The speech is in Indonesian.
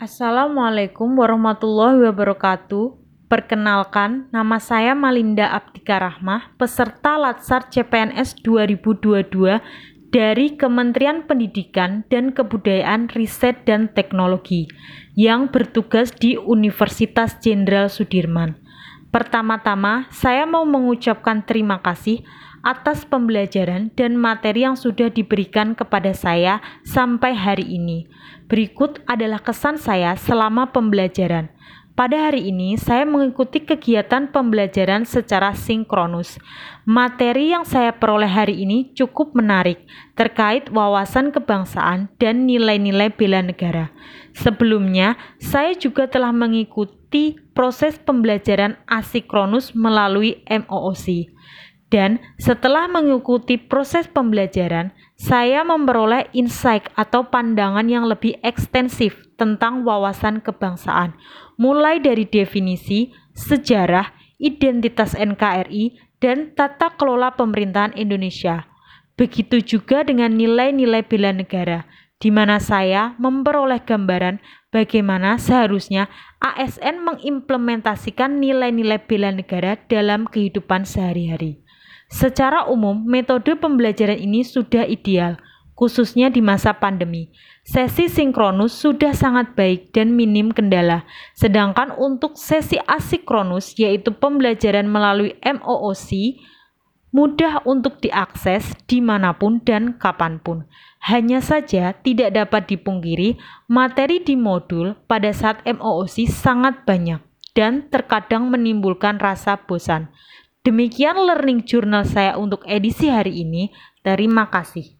Assalamualaikum warahmatullahi wabarakatuh. Perkenalkan, nama saya Malinda Abdika Rahmah, peserta Latsar CPNS 2022 dari Kementerian Pendidikan dan Kebudayaan Riset dan Teknologi yang bertugas di Universitas Jenderal Sudirman. Pertama-tama, saya mau mengucapkan terima kasih atas pembelajaran dan materi yang sudah diberikan kepada saya sampai hari ini. Berikut adalah kesan saya selama pembelajaran. Pada hari ini, saya mengikuti kegiatan pembelajaran secara sinkronus. Materi yang saya peroleh hari ini cukup menarik terkait wawasan kebangsaan dan nilai-nilai bela negara. Sebelumnya, saya juga telah mengikuti proses pembelajaran asinkronus melalui MOOC. Dan setelah mengikuti proses pembelajaran, saya memperoleh insight atau pandangan yang lebih ekstensif tentang wawasan kebangsaan, mulai dari definisi, sejarah, identitas NKRI, dan tata kelola pemerintahan Indonesia. Begitu juga dengan nilai-nilai bela negara, di mana saya memperoleh gambaran bagaimana seharusnya ASN mengimplementasikan nilai-nilai bela negara dalam kehidupan sehari-hari. Secara umum, metode pembelajaran ini sudah ideal, khususnya di masa pandemi. Sesi sinkronus sudah sangat baik dan minim kendala, sedangkan untuk sesi asinkronus, yaitu pembelajaran melalui MOOC, mudah untuk diakses di mana pun dan kapan pun. Hanya saja tidak dapat dipungkiri, materi di modul pada saat MOOC sangat banyak dan terkadang menimbulkan rasa bosan. Demikian learning journal saya untuk edisi hari ini. Terima kasih.